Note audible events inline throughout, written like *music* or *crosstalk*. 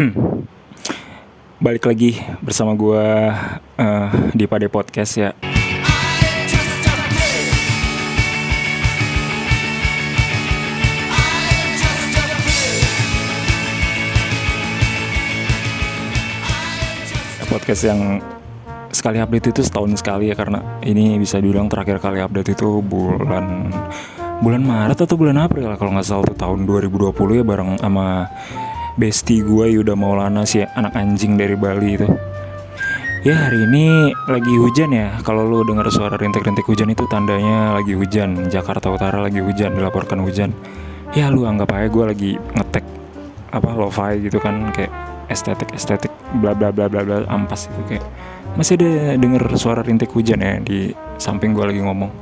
*clears throat* Balik lagi bersama gue uh, di Pade Podcast ya. Podcast yang sekali update itu setahun sekali ya karena ini bisa dibilang terakhir kali update itu bulan bulan Maret atau bulan April kalau nggak salah tuh tahun 2020 ya bareng sama bestie gue Yuda Maulana sih anak anjing dari Bali itu. Ya hari ini lagi hujan ya. Kalau lu dengar suara rintik-rintik hujan itu tandanya lagi hujan. Jakarta Utara lagi hujan, dilaporkan hujan. Ya lu anggap aja gue lagi ngetek apa lo-fi gitu kan kayak estetik estetik bla bla bla bla bla ampas itu kayak masih ada denger suara rintik hujan ya di samping gue lagi ngomong.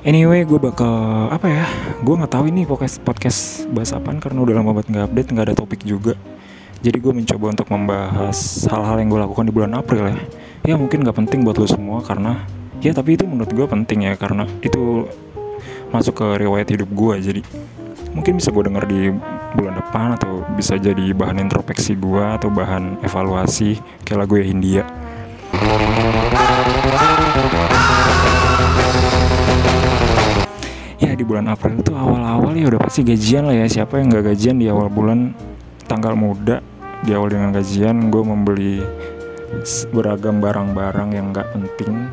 Anyway, gue bakal apa ya? Gue nggak tahu ini podcast podcast bahas apaan karena udah lama banget nggak update, nggak ada topik juga. Jadi gue mencoba untuk membahas hal-hal yang gue lakukan di bulan April ya. Ya mungkin nggak penting buat lo semua karena ya tapi itu menurut gue penting ya karena itu masuk ke riwayat hidup gue jadi mungkin bisa gue denger di bulan depan atau bisa jadi bahan introspeksi gue atau bahan evaluasi kayak lagu ya Hindia. Di bulan April itu awal-awal ya udah pasti gajian lah ya. Siapa yang nggak gajian di awal bulan tanggal muda di awal dengan gajian gue membeli beragam barang-barang yang nggak penting.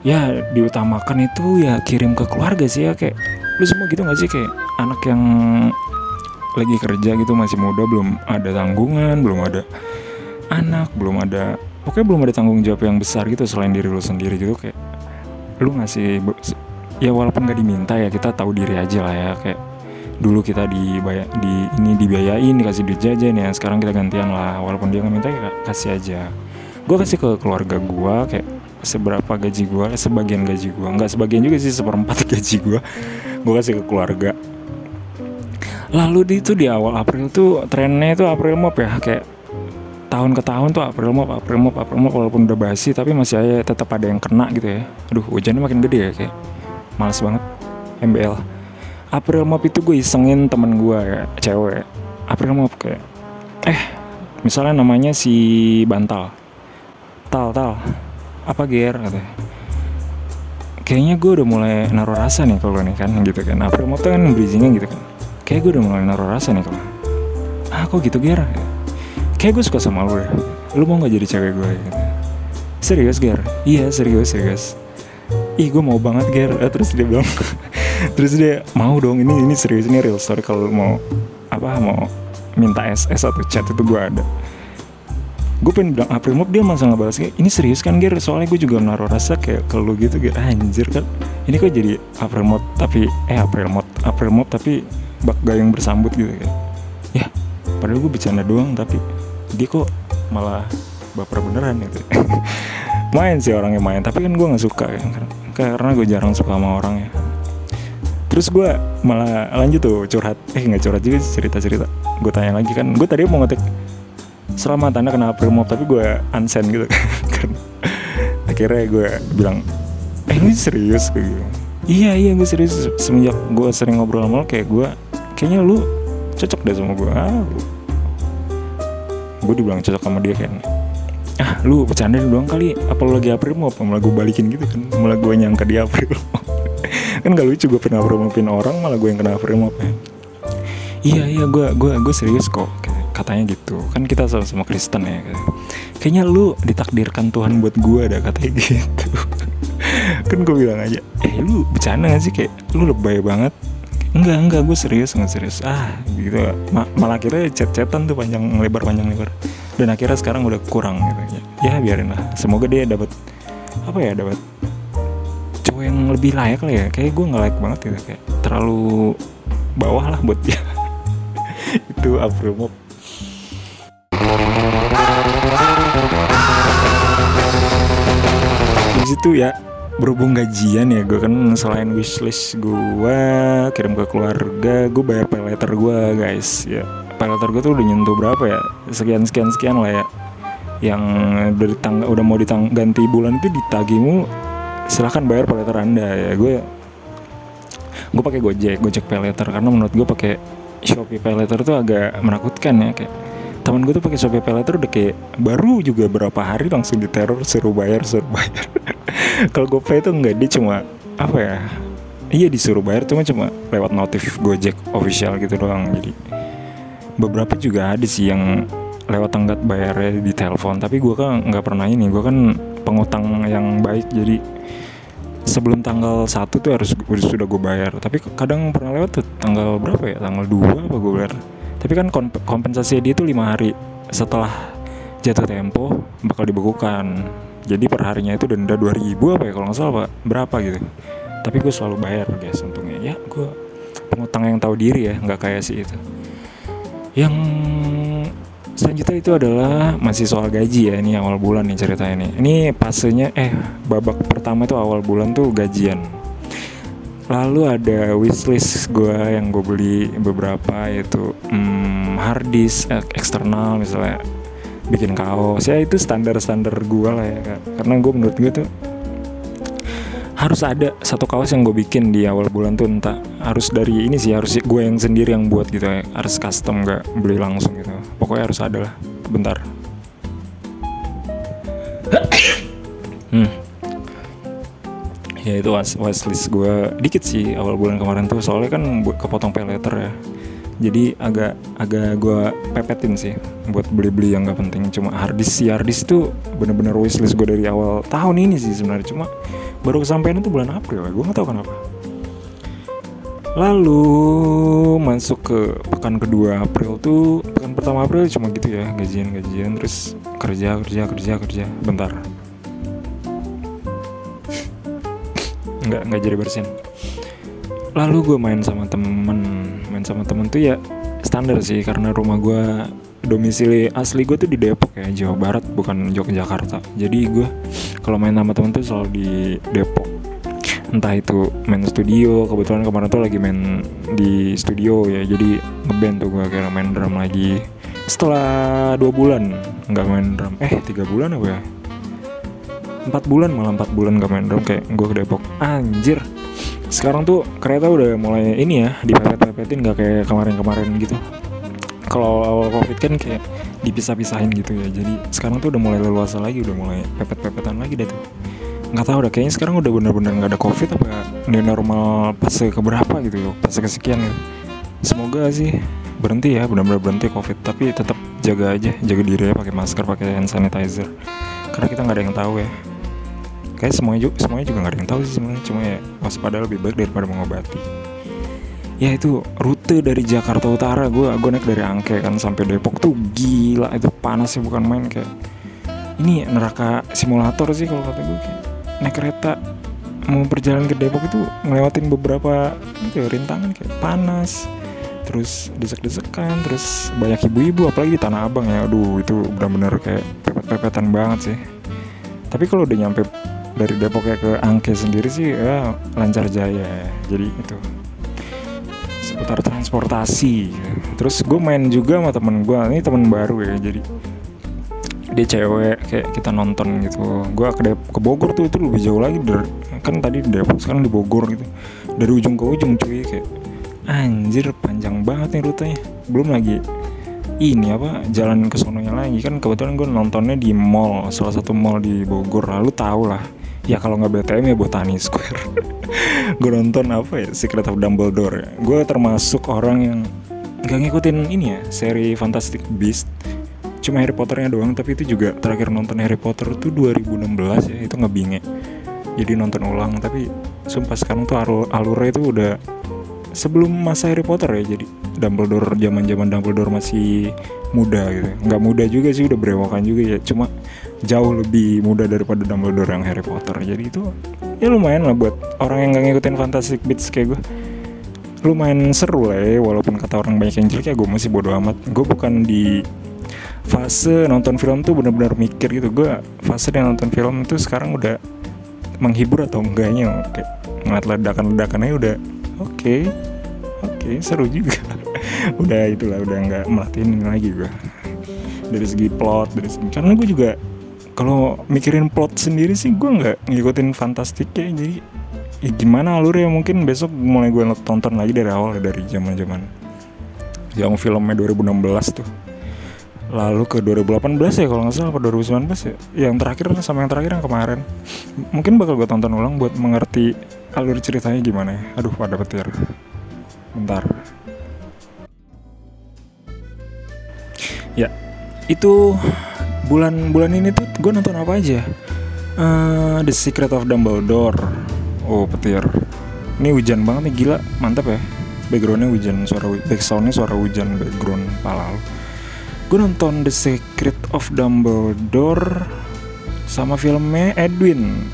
Ya diutamakan itu ya kirim ke keluarga sih ya kayak lu semua gitu gak sih? Kayak anak yang lagi kerja gitu masih muda belum ada tanggungan belum ada anak belum ada pokoknya belum ada tanggung jawab yang besar gitu selain diri lu sendiri gitu kayak lu ngasih ya walaupun gak diminta ya kita tahu diri aja lah ya kayak dulu kita dibayar di ini dibiayain dikasih duit jajan ya sekarang kita gantian lah. Walaupun dia nggak minta ya kasih aja. Gue kasih ke keluarga gue kayak seberapa gaji gue sebagian gaji gue nggak sebagian juga sih seperempat *laughs* gaji gue gue kasih ke keluarga. Lalu di itu di awal April tuh trennya itu April Mop ya kayak tahun ke tahun tuh April Mop April Mop April Mop walaupun udah basi tapi masih aja tetap ada yang kena gitu ya. Aduh hujannya makin gede ya kayak males banget. MBL April Mop itu gue isengin temen gue ya cewek. April Mop kayak eh misalnya namanya si Bantal. Tal Tal apa ger? katanya. Kayaknya gue udah mulai naruh rasa nih kalau nih kan gitu kan. April Mop tuh kan bridgingnya gitu kan. Kayak gue udah mulai naruh rasa nih kalau ah kok gitu ger? Kayak gue suka sama lu ya. Lu mau gak jadi cewek gue? gitu. serius ger? Iya serius serius ih gue mau banget ger. Eh, terus dia bilang *laughs* terus dia mau dong ini ini serius ini real story kalau mau apa mau minta SS atau chat itu gue ada. Gue pengen bilang April Mop dia masa ngebalas kayak ini serius kan Ger? Soalnya gue juga naruh rasa kayak ke lu gitu Ger. Anjir kan? Ini kok jadi April Mop tapi eh April Mop April Mop tapi bak gayung bersambut gitu ya padahal gue bercanda doang tapi dia kok malah baper beneran gitu *laughs* main sih orangnya main tapi kan gue nggak suka ya. Karena gue jarang suka sama orang ya. Terus gue malah lanjut tuh curhat. Eh nggak curhat juga cerita cerita gue tanya lagi kan gue tadi mau ngetik selamat anda kena April Mop tapi gue unsend gitu kan. *laughs* Akhirnya gue bilang eh ini serius? Kayak gitu iya iya gue serius. Semenjak gue sering ngobrol sama lo kayak gue kayaknya lu cocok deh sama gue ah, gue dibilang cocok sama dia kan ah lu bercanda doang kali. Apa lu lagi April Mop malah gue balikin gitu kan. Malah gue nyangka dia April. *laughs* Kan gak lucu gue pernah April orang malah gue yang kena April Mop ya iya iya gue gue gue serius kok. Katanya gitu. Kan kita sama-sama Kristen ya. Kayaknya lu ditakdirkan Tuhan buat gue ada katanya gitu. *laughs* Kan gue bilang aja eh lu bercanda gak sih? Kayak lu lebay banget. Enggak enggak gue serius nggak serius. Ah gitu. Ma malah akhirnya chat-chatan tuh panjang lebar panjang lebar dan akhirnya sekarang udah kurang gitu ya. Biarin lah semoga dia dapat apa ya dapat cowok yang lebih layak lah ya. Kayak gue nggak layak banget gitu kayak terlalu bawah lah buat dia. *laughs* Itu April Mop di situ ya berhubung gajian ya gue kan selain wishlist gue kirim ke keluarga gue bayar pay letter gue guys ya pay letter gue tuh udah nyentuh berapa ya? Sekian sekian sekian lah ya. Yang udah ditang udah mau ditang ganti bulan itu ditagihmu silahkan bayar pay letter anda ya. Gue gue pakai gojek gojek pay letter karena menurut gue pakai shopee pay letter tuh agak menakutkan ya kayak teman gue tuh pakai Shopee Pay Later udah kayak baru juga berapa hari langsung diteror suruh bayar suruh bayar. *laughs* Kalau GoPay itu enggak dia cuma apa ya iya disuruh bayar cuma cuma lewat notif Gojek official gitu doang. Jadi beberapa juga ada sih yang lewat tenggat bayarnya di telepon. Tapi gue kan nggak pernah ini gue kan pengutang yang baik. Jadi sebelum tanggal satu tuh harus sudah gue bayar. Tapi kadang pernah lewat tuh tanggal berapa ya? Tanggal 2 apa gue bayar. Tapi kan kompensasi dia tuh lima hari. Setelah jatuh tempo bakal dibekukan jadi perharinya itu denda 2000 apa ya kalau nggak salah pak. Berapa gitu. Tapi gue selalu bayar guys untungnya. Ya gue pengutang yang tahu diri ya nggak kayak sih itu yang selanjutnya itu adalah masih soal gaji ya ini awal bulan nih ceritanya nih. Ini pasenya eh babak pertama itu awal bulan tuh gajian. Lalu ada wishlist gue yang gue beli beberapa yaitu hmm, hard disk eksternal misalnya bikin kaos. Ya itu standar standar gue lah ya karena gue menurut gue tuh harus ada satu kaos yang gue bikin di awal bulan tuh entah harus dari ini sih harus gue yang sendiri yang buat gitu ya harus custom gak beli langsung gitu. Pokoknya harus ada lah bentar. Hmm. ya itu wishlist gue dikit sih awal bulan kemarin tuh soalnya kan kepotong pay letter ya. Jadi agak agak gue pepetin sih buat beli-beli yang gak penting. Cuma harddisk si harddisk tuh bener-bener wishlist gue dari awal tahun ini sih sebenarnya. Cuma baru kesampaian itu bulan April ya gue gak tahu kenapa. Lalu masuk ke pekan kedua April tuh pekan pertama April cuma gitu ya gajian gajian terus kerja kerja kerja kerja bentar. Nggak nggak jadi bersin. Lalu gue main sama temen main sama temen tuh ya standar sih karena rumah gue domisili asli gue tuh di Depok ya Jawa Barat bukan Yogyakarta. Jadi gue kalau main sama temen tuh selalu di Depok. Entah itu main studio kebetulan kemarin tuh lagi main di studio ya jadi ngeband tuh gue kira main drum lagi. Setelah dua bulan nggak main drum. Eh tiga bulan apa ya? Empat bulan malah empat bulan gak main drum kayak gue ke Depok. Anjir. Sekarang tuh kereta udah mulai ini ya dipepet-pepetin gak kayak kemarin-kemarin gitu kalau awal covid kan kayak dipisah-pisahin gitu ya. Jadi sekarang tuh udah mulai leluasa lagi udah mulai pepet-pepetan lagi deh tuh. Nggak tahu udah kayaknya sekarang udah bener-bener nggak ada covid apa new normal fase keberapa gitu ya fase kesekian gitu semoga sih berhenti ya benar-benar berhenti covid. Tapi tetap jaga aja jaga diri ya pakai masker pakai hand sanitizer. Karena kita nggak ada yang tahu ya. Kayak semuanya juga semuanya juga nggak ada yang tahu sih sebenarnya. Cuma ya waspada lebih baik daripada mengobati ya itu rute dari Jakarta Utara. Gue gue naik dari Angke kan sampai Depok tuh gila. Itu panasnya bukan main kayak ini neraka simulator sih kalau kata gue naik kereta mau perjalanan ke Depok itu ngelewatin beberapa gitu rintangan kayak panas terus desek-desekan terus banyak ibu-ibu apalagi di Tanah Abang ya. Aduh itu benar-benar kayak pepet-pepetan banget sih. Tapi kalau udah nyampe dari Depok ya ke Angke sendiri sih ya lancar jaya. Jadi itu seputar transportasi. Terus gue main juga sama temen gue ini temen baru ya jadi dia cewek kayak kita nonton gitu. Gue ke Dep ke Bogor tuh itu lebih jauh lagi dari kan tadi di Depok sekarang di Bogor gitu. Dari ujung ke ujung cuy kayak anjir panjang banget nih rutenya. Belum lagi ini apa jalan ke sononya lagi. Kan kebetulan gue nontonnya di mall salah satu mall di Bogor. Lalu tau lah ya kalau nggak BTM ya Botani Square. *laughs* Gue nonton apa ya? Secret of Dumbledore gue termasuk orang yang gak ngikutin ini ya seri Fantastic Beast. Cuma Harry Potternya doang tapi itu juga terakhir nonton Harry Potter tuh 2016 ya itu ngebinge. Jadi nonton ulang tapi sumpah sekarang tuh alur alurnya itu udah sebelum masa Harry Potter ya jadi Dumbledore zaman zaman Dumbledore masih muda gitu nggak muda juga sih udah berewokan juga ya. Cuma jauh lebih muda daripada Dumbledore yang Harry Potter. Jadi itu ya lumayan lah buat orang yang nggak ngikutin Fantastic Beasts kayak gue lumayan seru lah ya walaupun kata orang banyak yang jelek ya gue masih bodo amat. Gue bukan di fase nonton film tuh bener-bener mikir gitu. Gue fase dia nonton film tuh sekarang udah menghibur atau enggaknya. Kayak ngeliat ledakan-ledakannya udah oke okay, oke okay, seru juga. *laughs* Udah itulah udah nggak melatihin lagi gue dari segi plot dari segi karena gue juga kalau mikirin plot sendiri sih gue nggak ngikutin fantastik ya jadi ya gimana alurnya? Mungkin besok mulai gue tonton lagi dari awal dari zaman zaman yang filmnya 2016 tuh. Lalu ke 2018 ya kalau nggak salah apa 2019 ya? Yang terakhir sama yang terakhir yang kemarin. Mungkin bakal gue tonton ulang buat mengerti alur ceritanya gimana ya. Aduh pada petir. Bentar. Ya itu bulan-bulan ini tuh gue nonton apa aja? Uh, The Secret of Dumbledore. Oh petir. Ini hujan banget nih gila. Mantap ya. Backgroundnya hujan suara backsoundnya suara hujan background pala gue nonton The Secret of Dumbledore sama filmnya Edwin.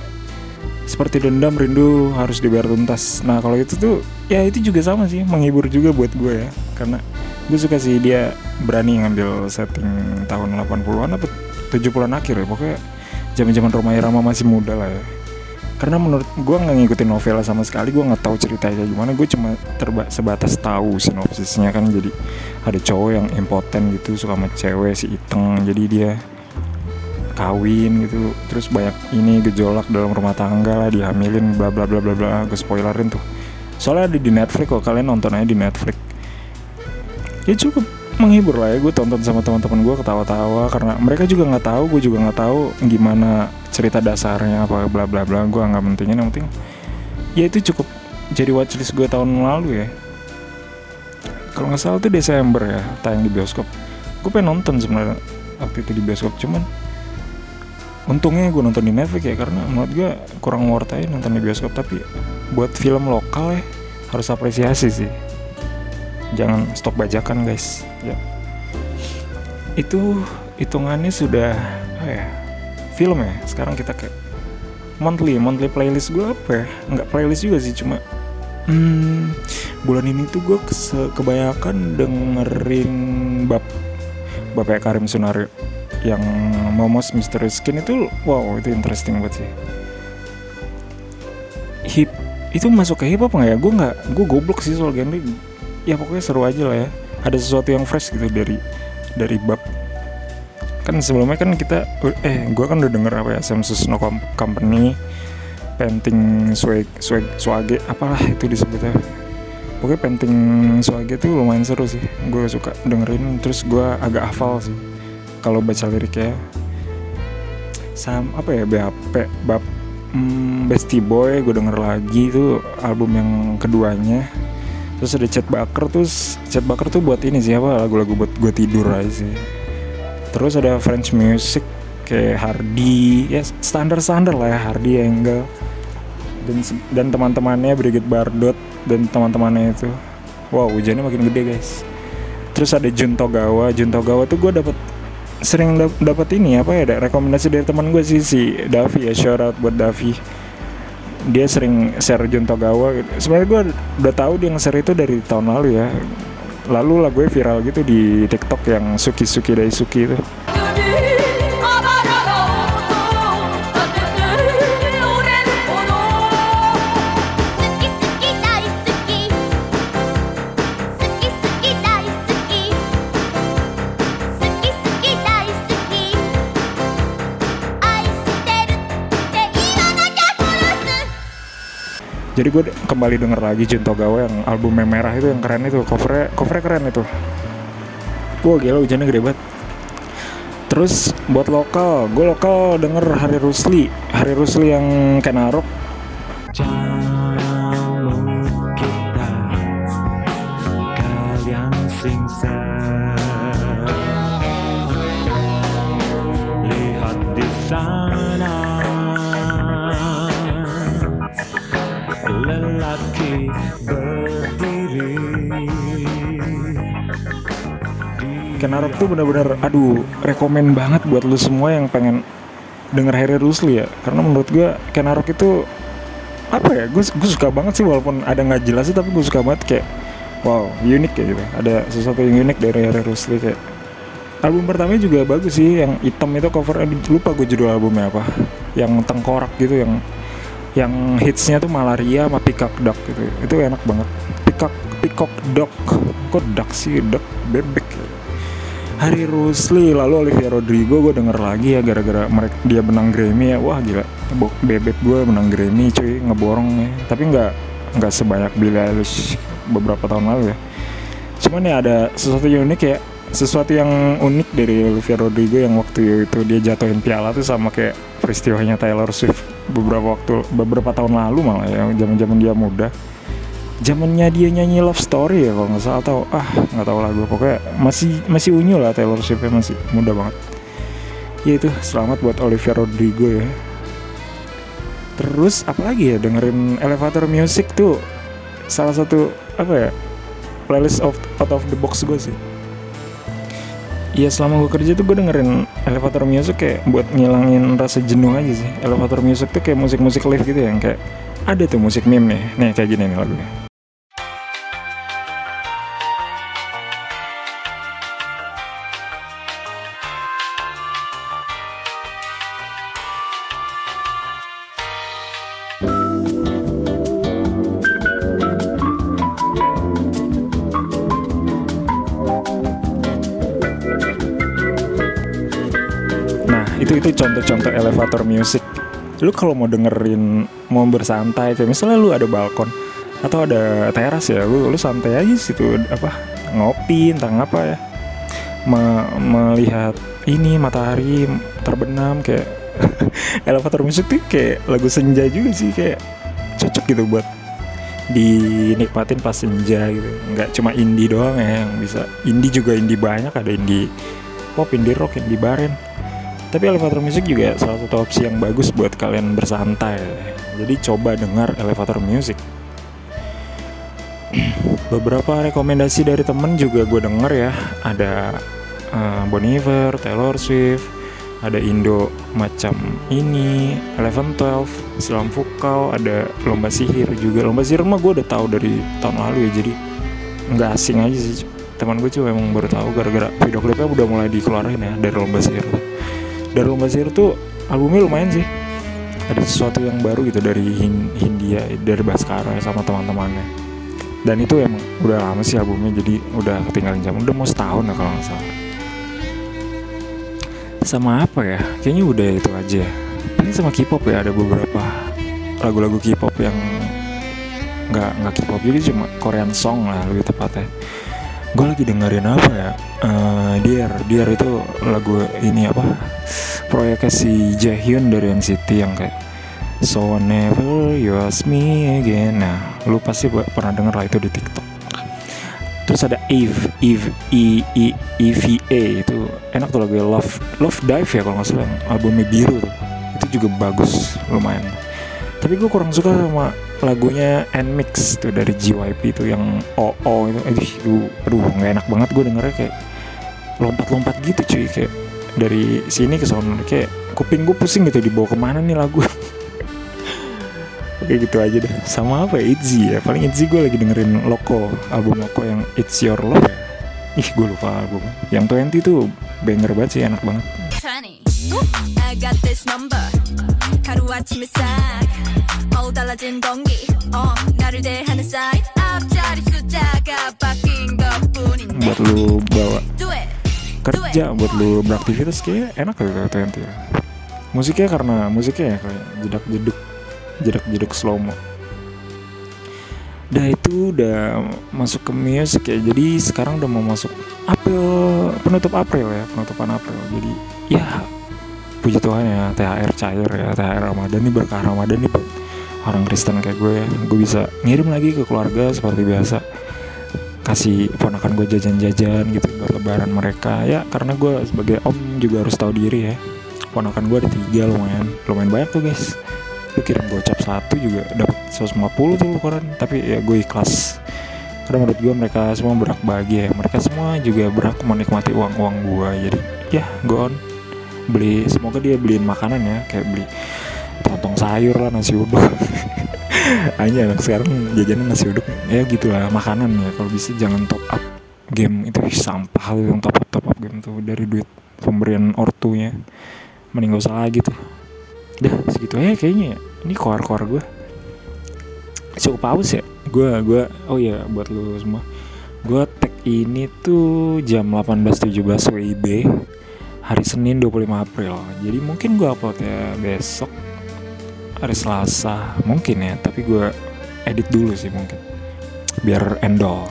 Seperti dendam rindu harus dibayar tuntas. Nah kalau itu tuh ya itu juga sama sih. Menghibur juga buat gue ya. Karena gue suka sih dia berani ngambil setting tahun 80-an atau 70-an akhir ya pokoknya zaman-zaman Roma Irama masih muda lah ya. Karena menurut gue nggak ngikutin novel sama sekali gue nggak tahu ceritanya gimana. Gue cuma terba sebatas tahu sinopsisnya kan. Jadi ada cowok yang impoten gitu suka sama cewek si iteng. Jadi dia kawin gitu. Terus banyak ini gejolak dalam rumah tangga lah dihamilin bla bla bla bla bla. Gue spoilerin tuh. Soalnya ada di Netflix kok kalian nonton aja di Netflix. Ya cukup menghibur lah ya. Gue tonton sama teman-teman gue ketawa-tawa karena mereka juga nggak tahu gue juga nggak tahu gimana cerita dasarnya apa bla bla bla. Gue nggak pentingin yang penting ya itu cukup jadi watchlist gue tahun lalu ya. Kalau nggak salah tuh Desember ya tayang di bioskop. Gue pengen nonton sebenarnya waktu itu di bioskop cuman untungnya gue nonton di Netflix ya karena menurut gue kurang worth aja nonton di bioskop. Tapi buat film lokal ya harus apresiasi sih jangan stop bajakan guys. Ya. Itu hitungannya sudah apa ya film ya? Sekarang kita kayak monthly monthly playlist gue apa ya? Nggak playlist juga sih cuma hmm, bulan ini tuh gue kebanyakan dengerin bab Bapak Karim Sunario yang Momos Mystery Skin itu wow itu interesting banget sih. Hip itu masuk ke hip hop nggak ya? Gue nggak gue goblok sih soal genre ya pokoknya seru aja lah ya. Ada sesuatu yang fresh gitu dari dari bab. Kan sebelumnya kan kita eh gue kan udah denger apa ya Samsung No Company painting swag swag swage apalah itu disebutnya. Pokoknya painting swage itu lumayan seru sih. Gue suka dengerin terus gue agak hafal sih. Kalau baca liriknya. Sam apa ya BAP bab hmm, Bestie Boy gue denger lagi itu album yang keduanya terus ada Chat Baker terus Chat Baker tuh buat ini sih apa lagu-lagu buat gue tidur aja sih. Terus ada French music kayak Hardy ya standar standar lah ya Hardy Engel. Dan dan teman-temannya Brigit Bardot dan teman-temannya itu. Wow hujannya makin gede guys. Terus ada Jun Togawa Jun Togawa tuh gue dapet sering dapat ini apa ya ada rekomendasi dari teman gue sih si Davi ya shout out buat Davi dia sering share Jun Togawa gitu. sebenarnya gue udah tahu dia nge-share itu dari tahun lalu ya lalu lah gue viral gitu di TikTok yang Suki Suki Daisuki itu jadi gue kembali denger lagi Junto Gawa yang album merah itu yang keren itu covernya covernya keren itu. Gue gila hujannya gede banget. Terus buat lokal gue lokal denger Hari Rusli. Hari Rusli yang Kenarok kita kalian lihat di sana berdiri. Kenarok tuh bener-bener aduh rekomen banget buat lu semua yang pengen denger Harry Rusli ya. Karena menurut gue Kenarok itu apa ya gue gue suka banget sih walaupun ada nggak jelas sih tapi gue suka banget kayak wow unik kayak gitu. Ada sesuatu yang unik dari Harry Rusli kayak. Album pertamanya juga bagus sih yang hitam itu cover lupa gue judul albumnya apa. Yang tengkorak gitu yang yang hitsnya tuh malaria sama peacock duck gitu. Itu enak banget. Peacock peacock duck. Kok duck sih? Duck bebek. Hari Rusli lalu Olivia Rodrigo gue denger lagi ya gara-gara mereka dia menang Grammy ya. Wah gila. Bebek gue menang Grammy cuy. Ngeborong ya. Tapi nggak nggak sebanyak Billie Eilish beberapa tahun lalu ya. Cuman ya ada sesuatu yang unik ya. Sesuatu yang unik dari Olivia Rodrigo yang waktu itu dia jatuhin piala tuh sama kayak peristiwanya Taylor Swift beberapa waktu beberapa tahun lalu malah ya zaman-zaman dia muda. Zamannya dia nyanyi Love Story ya kalau nggak salah atau ah nggak tahu lagu pokoknya masih masih unyu lah Taylor Swiftnya masih muda banget. Ya itu selamat buat Olivia Rodrigo ya. Terus apalagi ya dengerin elevator music tuh salah satu apa ya playlist of, out of the box gue sih Iya selama gue kerja tuh gue dengerin elevator music kayak buat ngilangin rasa jenuh aja sih. Elevator music tuh kayak musik-musik live gitu yang kayak Ada tuh musik meme nih, nih kayak gini nih lagunya elevator music. Lu kalau mau dengerin mau bersantai kayak misalnya lu ada balkon atau ada teras ya lu lu santai aja situ apa ngopi tentang apa ya. Me melihat ini matahari terbenam kayak *laughs* elevator music tuh kayak lagu senja juga sih kayak cocok gitu buat dinikmatin pas senja gitu. Nggak cuma indie doang ya yang bisa indie juga indie banyak ada indie pop indie rock indie baren tapi elevator music juga salah satu opsi yang bagus buat kalian bersantai. Jadi coba dengar elevator music. *clears throat* Beberapa rekomendasi dari temen juga gue denger ya. Ada uh, Bon Iver, Taylor Swift, ada Indo macam ini, Eleven Twelve, Silam Fukau, ada Lomba Sihir juga. Lomba Sihir mah gue udah tahu dari tahun lalu ya, jadi nggak asing aja sih. Teman gue juga emang baru tahu gara-gara video klipnya udah mulai dikeluarin ya dari Lomba Sihir dari Lomba Sihir tuh albumnya lumayan sih. Ada sesuatu yang baru gitu dari Hindia dari Baskara sama teman-temannya. Dan itu emang udah lama sih albumnya jadi udah ketinggalan jam udah mau setahun lah kalau nggak salah. Sama apa ya? Kayaknya udah itu aja. Ini sama K-pop ya ada beberapa lagu-lagu K-pop yang nggak nggak K-pop juga cuma Korean song lah lebih tepatnya. Gue lagi dengerin apa ya? Uh, Dear. Dear itu lagu ini apa proyeknya si Jaehyun dari NCT yang kayak So never you ask me again. Nah lu pasti pernah denger lah itu di TikTok. Terus ada Eve Eve E E E V A itu enak tuh lagu Love Love Dive ya kalau nggak salah albumnya biru tuh. Itu juga bagus lumayan. Tapi gue kurang suka sama lagunya Nmix tuh dari JYP itu yang OO itu. Aduh aduh, nggak enak banget gue dengernya kayak lompat-lompat gitu cuy kayak dari sini ke sana, kayak kuping gue pusing gitu dibawa ke mana nih lagu? Oke gitu aja deh. Sama apa ya? Itzy ya. Paling Itzy gue lagi dengerin Loko Album Loko yang It's Your Love ya. Ih gue lupa album. Yang 20 tuh banger banget sih enak banget. Buat lu bawa kerja buat lu beraktivitas kayak enak ya TNT ya. Musiknya karena musiknya ya kayak jedak jeduk jedak jeduk slow mo Dah itu udah masuk ke music ya Jadi sekarang udah mau masuk April Penutup April ya Penutupan April. Jadi ya puji Tuhan ya THR cair ya THR Ramadan nih berkah Ramadan nih buat orang Kristen kayak gue ya. gue bisa ngirim lagi ke keluarga seperti biasa kasih ponakan gue jajan-jajan gitu buat lebaran mereka. Ya karena gue sebagai om juga harus tahu diri ya. Ponakan gue ada tiga lumayan lumayan banyak tuh guys. Lu kirim gocap satu juga dapat 150 tuh koran tapi ya gue ikhlas. Karena menurut gue mereka semua berak bahagia ya. mereka semua juga berak menikmati uang-uang gue jadi ya gue on. Beli semoga dia beliin makanan ya. Kayak beli tontong sayur lah nasi uduk *laughs* aja anak sekarang jajanan nasi uduk. Ya gitulah makanan ya. Kalau bisa jangan top up game itu sampah yang top up top up game tuh dari duit pemberian ortunya. Mending gak usah lagi tuh. Dah segitu aja kayaknya ya. Ini koar koar gue cukup paus ya? Gue gue oh ya buat lu semua. Gue tag ini tuh jam 18.17 WIB hari Senin 25 April. Jadi mungkin gue upload ya besok hari Selasa. Mungkin ya tapi gue edit dulu sih mungkin. Biar endol.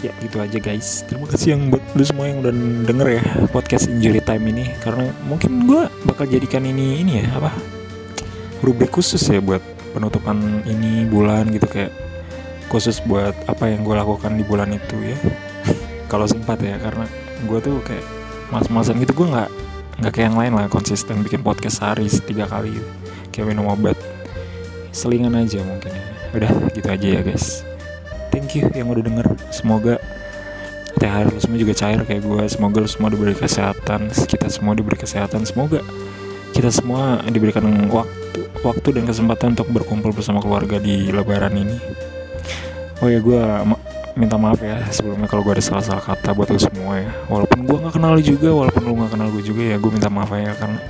Ya gitu aja guys. Terima kasih yang buat lu semua yang udah denger ya podcast injury time ini. Karena mungkin gue bakal jadikan ini ini ya apa rubrik khusus ya buat penutupan ini bulan gitu kayak khusus buat apa yang gue lakukan di bulan itu ya. *laughs* Kalau sempat ya karena gue tuh kayak mas-masan gitu. Gue nggak nggak kayak yang lain lah konsisten bikin podcast sehari tiga kali. Kayak minum obat. Selingan aja mungkin ya. Udah gitu aja ya guys. Thank you yang udah denger. Semoga THR lu semua juga cair kayak gue semoga lu semua diberi kesehatan. Kita semua diberi kesehatan. Semoga kita semua diberikan waktu waktu dan kesempatan untuk berkumpul bersama keluarga di lebaran ini. Oh ya gue minta maaf ya sebelumnya kalau gue ada salah-salah kata buat lu semua ya. Walaupun gue nggak kenal lu juga walaupun lu nggak kenal gue juga ya gue minta maaf ya karena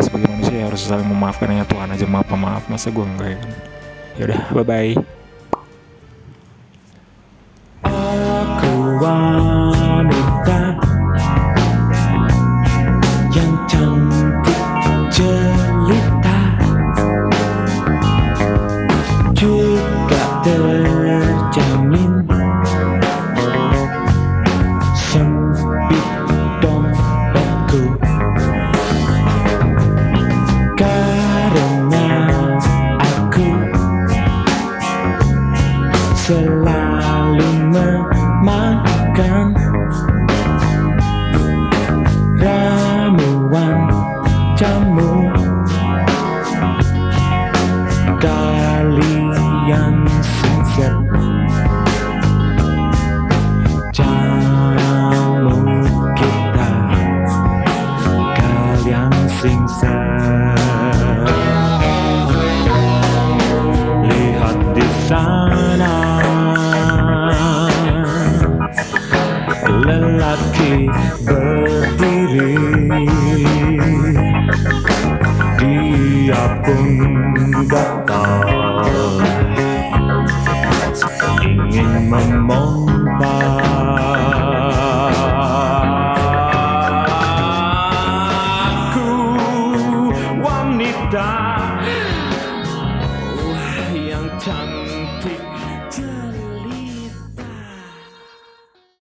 sebagai manusia ya harus saling memaafkan ya Tuhan aja maaf maaf masa gue enggak ya kan? Yaudah bye bye kalian singset lihat di sana lelaki berdiri dia pun datang